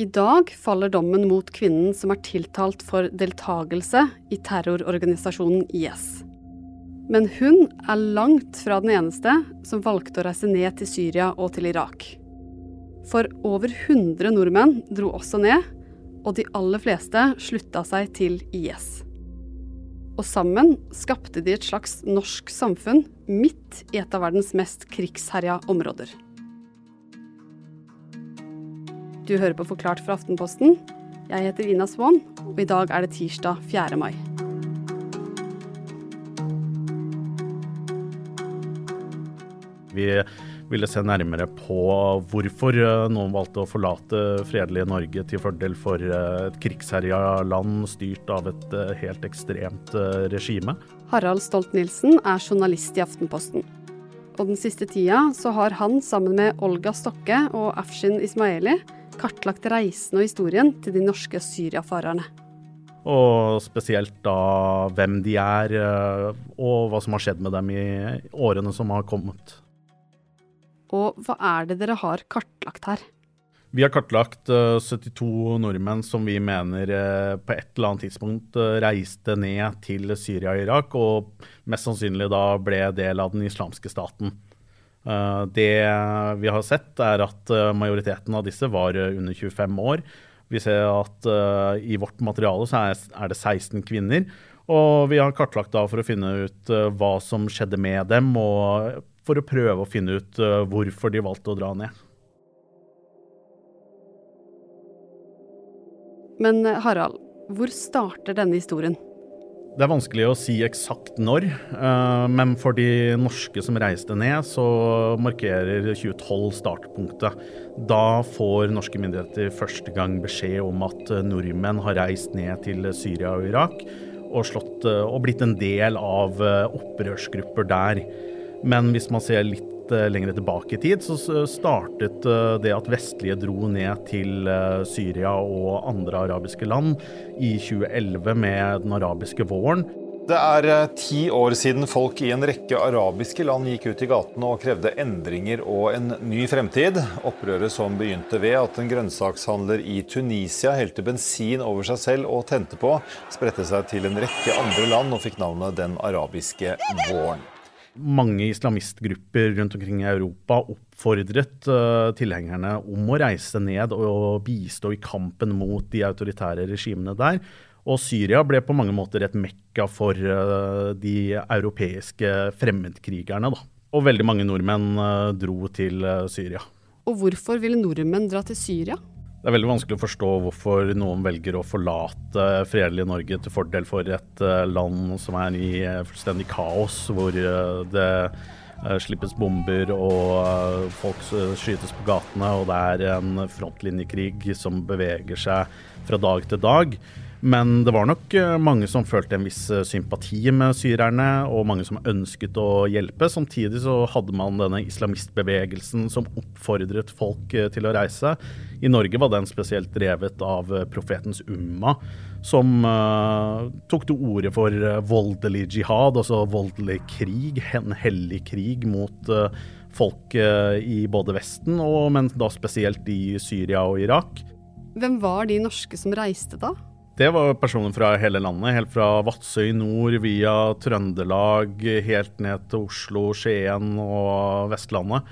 I dag faller dommen mot kvinnen som er tiltalt for deltakelse i terrororganisasjonen IS. Men hun er langt fra den eneste som valgte å reise ned til Syria og til Irak. For over 100 nordmenn dro også ned, og de aller fleste slutta seg til IS. Og sammen skapte de et slags norsk samfunn midt i et av verdens mest krigsherja områder. Du hører på Forklart fra Aftenposten. Jeg heter Ina Swann, og i dag er det tirsdag 4. mai. Vi ville se nærmere på hvorfor eh, noen valgte å forlate fredelige Norge til fordel for eh, et krigsherja land styrt av et eh, helt ekstremt regime. Harald Stolt-Nielsen er journalist i Aftenposten. Og den siste tida så har han sammen med Olga Stokke og Afshin Ismaili kartlagt reisen og historien til de norske syriafarerne. Og spesielt da hvem de er, og hva som har skjedd med dem i årene som har kommet. Og hva er det dere har kartlagt her? Vi har kartlagt 72 eh, nordmenn som vi mener eh, på et eller annet tidspunkt eh, reiste ned til Syria og Irak, og mest sannsynlig da ble del av den islamske staten. Det vi har sett, er at majoriteten av disse var under 25 år. Vi ser at i vårt materiale så er det 16 kvinner. Og vi har kartlagt da for å finne ut hva som skjedde med dem, og for å prøve å finne ut hvorfor de valgte å dra ned. Men eh, Harald, hvor starter denne historien? Det er vanskelig å si eksakt når, uh, men for de norske som reiste ned, så markerer 2012 startpunktet. Da får norske myndigheter første gang beskjed om at nordmenn har reist ned til Syria og Irak og, slått, og blitt en del av opprørsgrupper der. Men hvis man ser litt eh, lenger tilbake i tid, så startet eh, det at vestlige dro ned til eh, Syria og andre arabiske land i 2011 med den arabiske våren. Det er ti år siden folk i en rekke arabiske land gikk ut i gatene og krevde endringer og en ny fremtid. Opprøret som begynte ved at en grønnsakshandler i Tunisia helte bensin over seg selv og tente på, spredte seg til en rekke andre land og fikk navnet Den arabiske våren mange islamistgrupper rundt omkring i Europa oppfordret uh, tilhengerne om å reise ned og bistå i kampen mot de autoritære regimene der. Og Syria ble på mange måter et mekka for uh, de europeiske fremmedkrigerne. Da. Og veldig mange nordmenn uh, dro til Syria. Og hvorfor ville nordmenn dra til Syria? Det er veldig vanskelig å forstå hvorfor noen velger å forlate fredelige Norge til fordel for et eh, land som er i eh, fullstendig kaos, hvor eh, det slippes bomber og folk skytes på gatene, og det er en frontlinjekrig som beveger seg fra dag til dag. Men det var nok eh, mange som følte en viss eh, sympati med syrerne, og mange som ønsket å hjelpe. Samtidig så hadde man denne islamistbevegelsen som oppfordret folk eh, til å reise. I Norge var den spesielt drevet av profetens umma, som uh, tok til orde for voldelig jihad, altså voldelig krig, en hellig krig mot uh, folk uh, i både Vesten, og, men da spesielt i Syria og Irak. Hvem var de norske som reiste da? Det var personer fra hele landet. Helt fra Vadsø i nord via Trøndelag, helt ned til Oslo, Skien og Vestlandet.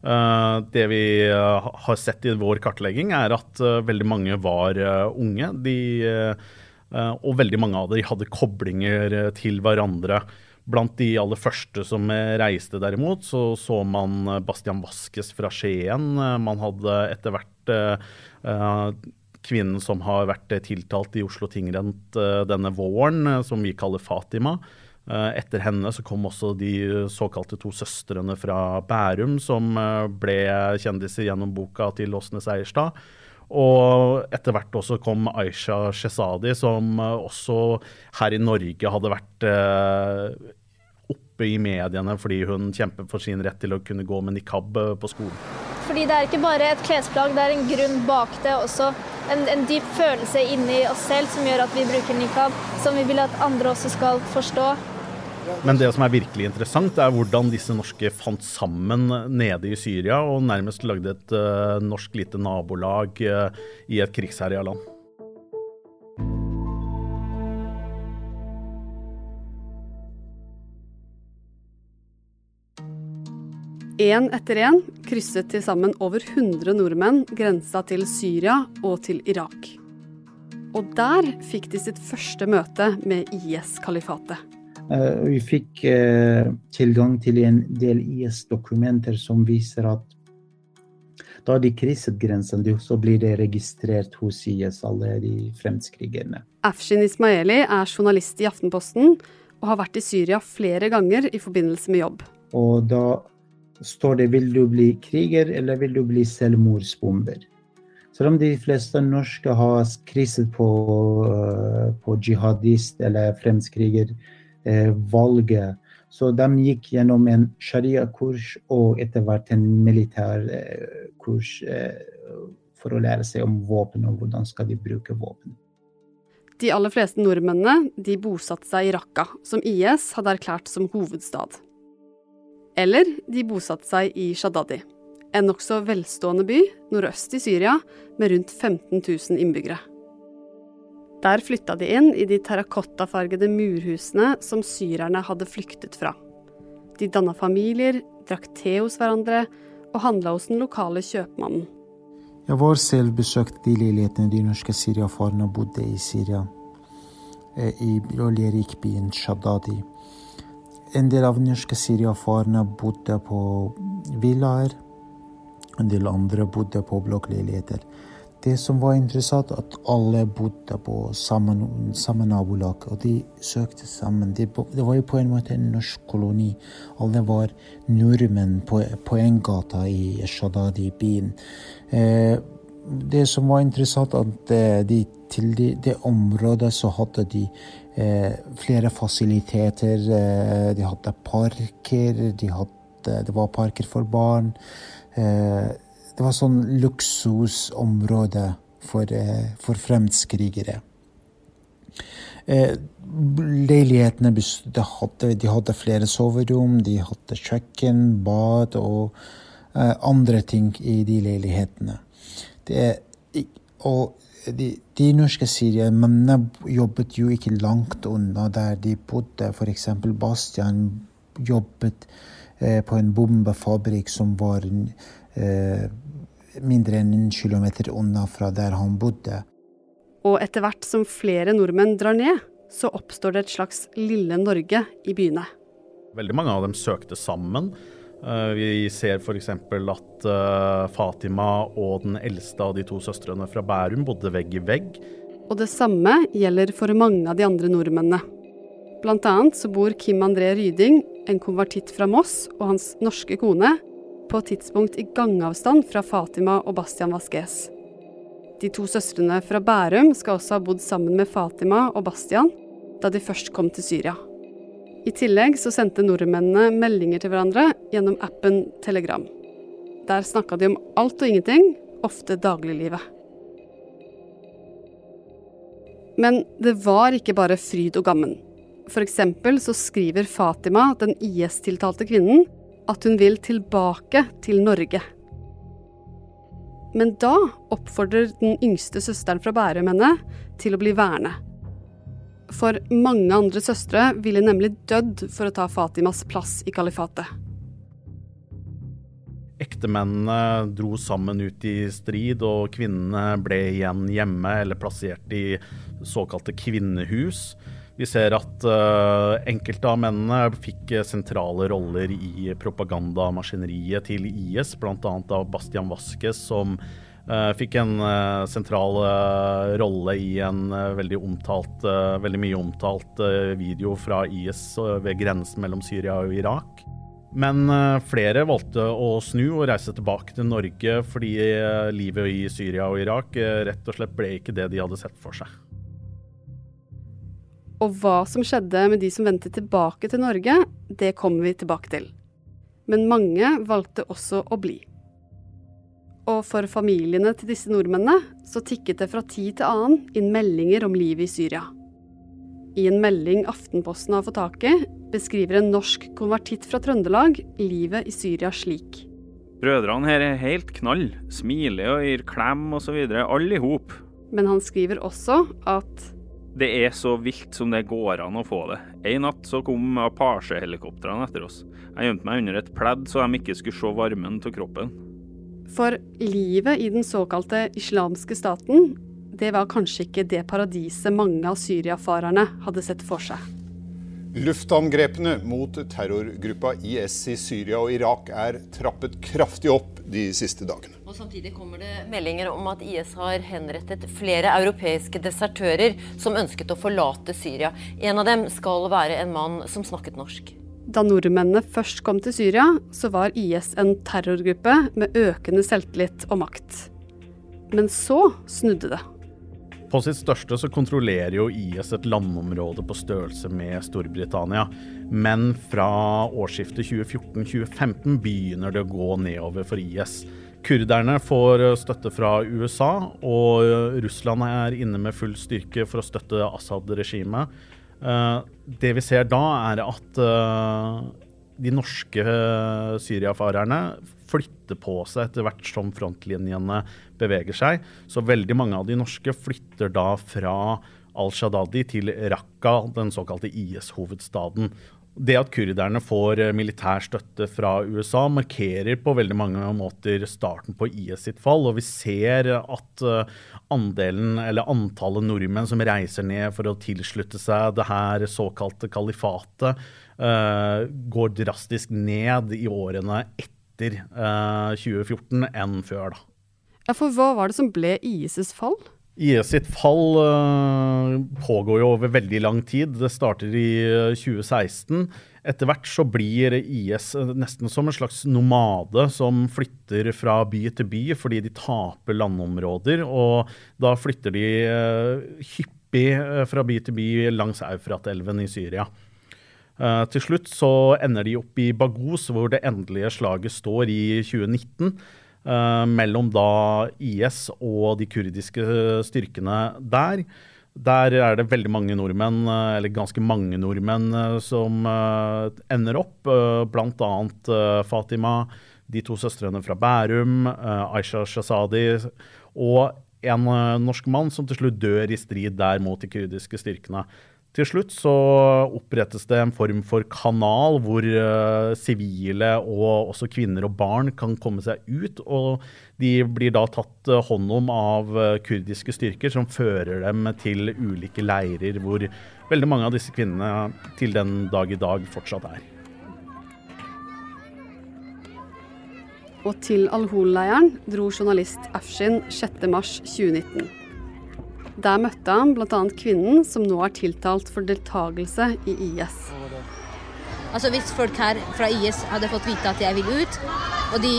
Eh, det vi eh, har sett i vår kartlegging, er at eh, veldig mange var unge. De, og veldig mange av dem hadde koblinger til hverandre. Blant de aller første som reiste, derimot, så så man Bastian Vaskes fra Skien. Man hadde etter hvert kvinnen som har vært eh, tiltalt i Oslo tingrent eh, denne våren, eh, som vi kaller Fatima. Etter henne så kom også de såkalte to søstrene fra Bærum, som ble kjendiser gjennom boka til Åsnes Eierstad. Og etter hvert også kom Aisha Shezadi, som også her i Norge hadde vært oppe i mediene fordi hun kjempet for sin rett til å kunne gå med nikab på skolen. Fordi det er ikke bare et klesplagg, det er en grunn bak det også en, en, dyp følelse inni oss selv som gjør at vi bruker nikab, som vi vil at andre også skal forstå. Men det som er virkelig interessant, er hvordan disse norske fant sammen nede i Syria og nærmest lagde et uh, norsk lite nabolag uh, i et krigsherja land. Én etter én krysset til sammen over 100 nordmenn grensa til Syria og til Irak. Og der fikk de sitt første møte med IS-kalifatet. Eh, vi fikk eh, tilgang til en del IS-dokumenter som viser at da de krysset grensen, så blir det registrert hos IS, alle de fremskrigerne. Afshin Ismaili er journalist i Aftenposten og har vært i Syria flere ganger i forbindelse med jobb. Og da står det 'vil du bli kriger', eller 'vil du bli selvmordsbomber'. Selv om de fleste norske har kriset på, eh, på jihadist- eller fremskrigervalget, eh, så de gikk gjennom en sharia-kurs og etter hvert en militærkurs eh, for å lære seg om våpen og hvordan skal de bruke våpen. De aller fleste nordmennene de bosatte seg i Raqqa, som IS hadde erklært som hovedstad. Eller de bosatte seg i Shadadi, en nokså velstående by nordøst i Syria med rundt 15 000 innbyggere. Der flytta de inn i de terrakottafargede murhusene som syrerne hadde flyktet fra. De danna familier, drakk te hos hverandre og handla hos den lokale kjøpmannen. Jeg var selv besøkt de leilighetene de norske syriafarene bodde i Syria, eh, i oljerikbyen Shadadi. En del av norske syriafarene bodde på villaer. En del andre bodde på blokkleiligheter. Det som var interessant, at alle bodde på samme, samme nabolag, og de søkte sammen. Det, det, var jo på en måte en norsk koloni. Alle var nordmenn på, på en gata i Shadadi-byen. Eh, det som var interessant, at eh, de, til det de området så hadde de eh, flere fasiliteter. Eh, de hadde parker, de hadde, det var parker for barn. Eh, det var sånn luksusområde for, eh, for fremskrigere. Eh, leilighetene de hadde, de hadde flere soverom, de hadde kjøkken, bad og andre ting i de leilighetene. Det, og de, de norske syrierne jobbet jo ikke langt unna der de bodde. F.eks. Bastian jobbet eh, på en bombefabrikk som var eh, mindre enn en kilometer unna fra der han bodde. Og etter hvert som flere nordmenn drar ned, så oppstår det et slags lille Norge i byene. Veldig mange av dem søkte sammen. Eh, vi ser f.eks. at eh, Fatima og den eldste av de to søstrene fra Bærum bodde vegg i vegg. Og det samme gjelder for mange av de andre nordmennene. Blant annet så bor Kim André Ryding, en konvertitt fra Moss, og hans norske kone på et tidspunkt i gangavstand fra Fatima og Bastian Vasques. De to søstrene fra Bærum skal også ha bodd sammen med Fatima og Bastian da de først kom til Syria. I tillegg så sendte nordmennene meldinger til hverandre gjennom appen Telegram. Der snakka de om alt og ingenting, ofte dagliglivet. Men det var ikke bare fryd og gammen. F.eks. så skriver Fatima, den IS-tiltalte kvinnen, at hun vil tilbake til Norge. Men da oppfordrer den yngste søsteren fra Bærum henne til å bli værende. For mange andre søstre ville nemlig dødd for å ta Fatimas plass i kalifatet. Ektemennene dro sammen ut i strid, og kvinnene ble igjen hjemme eller plassert i såkalte kvinnehus. Vi ser at uh, enkelte av mennene fikk sentrale roller i propagandamaskineriet til IS, bl.a. av Bastian Vasques, som fikk en uh, sentral uh, rolle i en veldig omtalt, veldig mye omtalt video fra IS ved grensen mellom Syria og Irak. Men flere valgte å snu og reise tilbake til Norge fordi livet i Syria og Irak rett og slett ble ikke det de hadde sett for seg. Og hva som skjedde med de som vendte tilbake til Norge, det kommer vi tilbake til. Men mange valgte også å bli. Og for familiene til disse nordmennene så tikket det fra tid til annen inn meldinger om livet i Syria. i en melding Aftenposten har fått tak i, beskriver en norsk konvertitt fra Trøndelag livet i Syria slik. Brødrene her er helt knall. Smiler og gir klem osv. Alle i hop. Men han skriver også at det er så vilt som det går an å få det. En natt så kom Apache-helikoptrene etter oss. Jeg gjemte meg under et pledd så de ikke skulle se varmen av kroppen. For livet i den såkalte islamske staten, det var kanskje ikke det paradiset mange av syriafarerne hadde sett for seg. Luftangrepene mot terrorgruppa IS i Syria og Irak er trappet kraftig opp de siste dagene. Og Samtidig kommer det meldinger om at IS har henrettet flere europeiske desertører som ønsket å forlate Syria. En av dem skal være en mann som snakket norsk. Da nordmennene først kom til Syria, så var IS en terrorgruppe med økende selvtillit og makt. Men så snudde det. På sitt største så kontrollerer jo IS et landområde på størrelse med Storbritannia. Men fra årsskiftet 2014-2015 begynner det å gå nedover for IS. Kurderne får støtte fra USA, og Russland er inne med full styrke for å støtte Assad-regimet. Eh, det vi ser da, er at de norske syriafarerne flytter på seg etter hvert som frontlinjene beveger seg. Så veldig mange av de norske flytter da fra al-Shadadi til Raqqa, den såkalte IS-hovedstaden. Det at kurderne får eh, militær støtte fra USA, markerer på veldig mange måter starten på IS sitt fall. Og vi ser at eh, andelen, eller antallet nordmenn som reiser ned for å tilslutte seg det her såkalte kalifatet, uh, går drastisk ned i årene etter uh, 2014 enn før. Ja, For hva var det som ble IS' fall? IS sitt fall uh, pågår jo over veldig lang tid. Det starter i 2016. Eh, Etter hvert så blir IS eh, nesten som en slags nomade som flytter fra by til by fordi de taper landområder. Og da flytter de hyppig fra by til by langs Eufrat-elven i Syria. Til slutt så ender de opp i Bagos, hvor det endelige slaget står i 2019. Uh, mellom da IS og de kurdiske styrkene der. Der er det veldig mange nordmenn, uh, eller ganske mange nordmenn, uh, som ender opp. Blant annet Fatima, de to søstrene fra Bærum, Aisha Shazadi og en norsk mann som til slutt dør i strid der mot de kurdiske styrkene. Til slutt så opprettes det en form for kanal hvor eh, sivile uh, og også kvinner og barn kan komme seg ut. Og de blir da tatt uh, hånd om av uh, kurdiske styrker som fører dem til ulike leirer hvor veldig mange av disse kvinnene til den dag i dag fortsatt er. Og til Al-Hol-leiren dro journalist Afshin 6.3.2019. Der møtte han bl.a. kvinnen som nå er tiltalt for deltakelse i IS. Altså Hvis folk her fra IS hadde fått vite at jeg vil ut, og de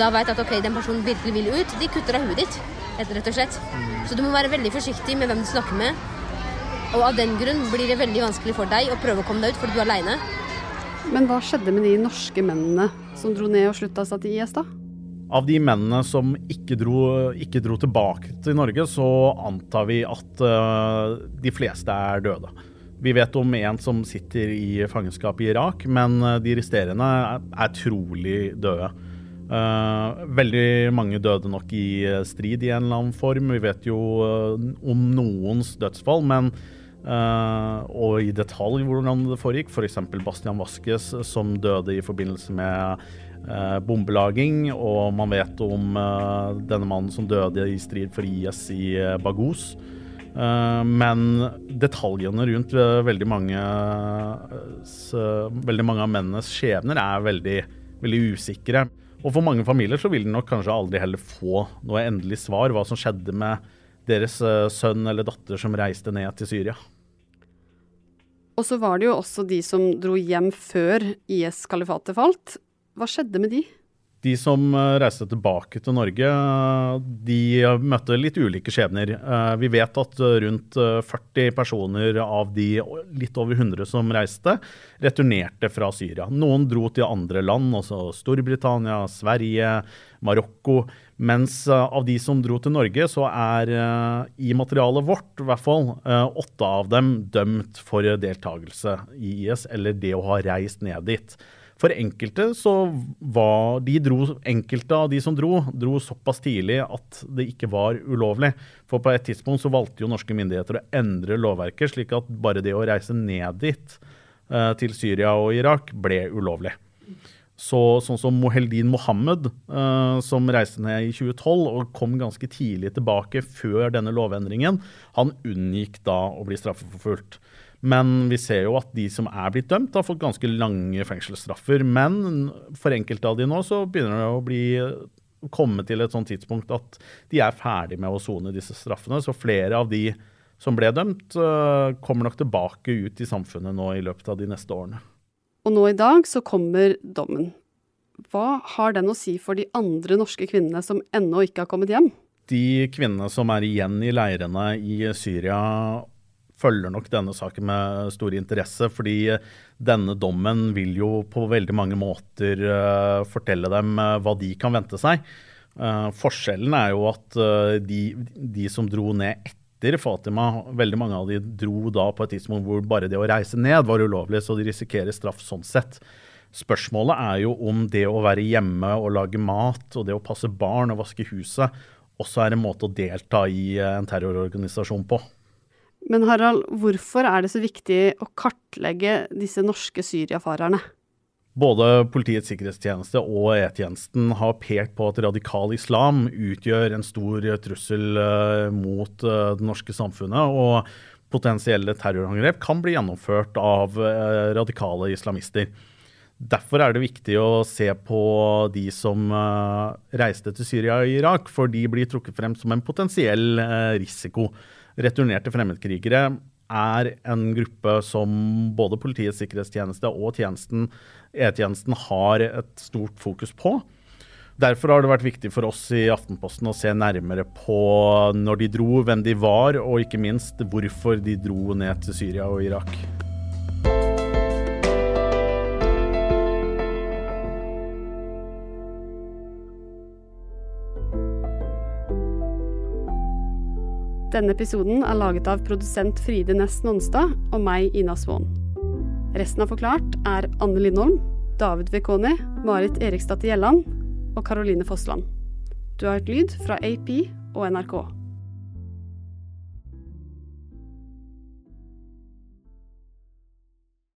da vet at ok, den personen virkelig vil ut, de kutter av huet ditt. rett og slett. Så du må være veldig forsiktig med hvem du snakker med. Og av den grunn blir det veldig vanskelig for deg å prøve å komme deg ut fordi du er aleine. Men hva skjedde med de norske mennene som dro ned og slutta seg til IS, da? Av de mennene som ikke dro, ikke dro, tilbake til Norge, så antar vi at uh, de fleste er døde. Vi vet om en som sitter i fangenskap i Irak, men eh, de resterende er, trolig døde. Uh, veldig mange døde nok i strid i en eller annen form. Vi vet jo om noens dødsfall, men Uh, og i detalj hvordan det foregikk. F.eks. For Bastian Vaskes som døde i forbindelse med bombelaging. Og man vet om uh, denne mannen som døde i strid for IS i Bagos. men detaljene rundt veldig mange, veldig mange av mennenes skjebner er veldig, veldig usikre. Og for mange familier så vil de nok kanskje aldri heller få noe endelig svar hva som skjedde med deres sønn eller datter som reiste ned til Syria. Og så var det jo også de som dro hjem før IS-kalifatet falt. Hva skjedde med de? De som eh, reiste tilbake til Norge, de møtte litt ulike skjebner. Eh, vi vet at rundt 40 personer av de litt over 100 som reiste, returnerte fra Syria. Noen dro til andre land, altså Storbritannia, Sverige, Marokko. Mens av de som dro til Norge, så er i materialet vårt i hvert fall åtte av dem dømt for deltakelse i IS, eller det å ha reist ned dit. For enkelte så var de dro, Enkelte av de som dro, dro såpass tidlig at det ikke var ulovlig. For på et tidspunkt så valgte jo norske myndigheter å endre lovverket, slik at bare det å reise ned dit, eh, til Syria og Irak, ble ulovlig. Så, sånn som Moheldin Mohammed, uh, som reiste ned i 2012 og kom ganske tidlig tilbake før denne lovendringen, han unngikk da å bli straffeforfulgt. Men vi ser jo at de som er blitt dømt, har fått ganske lange fengselsstraffer. Men for enkelte av de nå så begynner det å bli komme til et sånt tidspunkt at de er ferdig med å sone disse straffene. Så flere av de som ble dømt, eh, kommer nok tilbake ut i samfunnet nå i løpet av de neste årene. Og nå i dag så kommer dommen. Hva har den å si for de andre norske kvinnene som ennå ikke har kommet hjem? De kvinnene som er igjen i leirene i Syria følger nok denne saken med stor interesse, fordi denne dommen vil jo på veldig mange måter uh, fortelle dem uh, hva de kan vente seg. Forskjellen er jo at de, de, som dro ned etter Fatima, veldig mange av de dro da på et tidspunkt hvor bare det å reise ned var ulovlig, så de risikerer straff sånn sett. Spørsmålet er jo om det å være hjemme og lage mat og det å passe barn og vaske huset også er en måte å delta i en terrororganisasjon på. Men Harald, hvorfor er det så viktig å kartlegge disse norske syriafarerne? Både Politiets sikkerhetstjeneste og E-tjenesten har pekt på at radikal islam utgjør en stor trussel eh, mot eh, det norske samfunnet. og Potensielle terrorangrep kan bli gjennomført av eh, radikale islamister. Derfor er det viktig å se på de som reiste til Syria og Irak, for de blir trukket frem som en potensiell risiko returnerte fremmedkrigere er en gruppe som både Politiets sikkerhetstjeneste og tjenesten, E-tjenesten har et stort fokus på. Derfor har det vært viktig for oss i Aftenposten å se nærmere på når de dro, hvem de var, og ikke minst hvorfor de dro ned til Syria og Irak. Denne episoden er laget av produsent Fride Næss Nonstad og meg, Ina Svaan. Resten av Forklart er Anne Lindholm, David Vekoni, Marit Eriksdatter Gjelland og Karoline Fossland. Du har hørt lyd fra AP og NRK.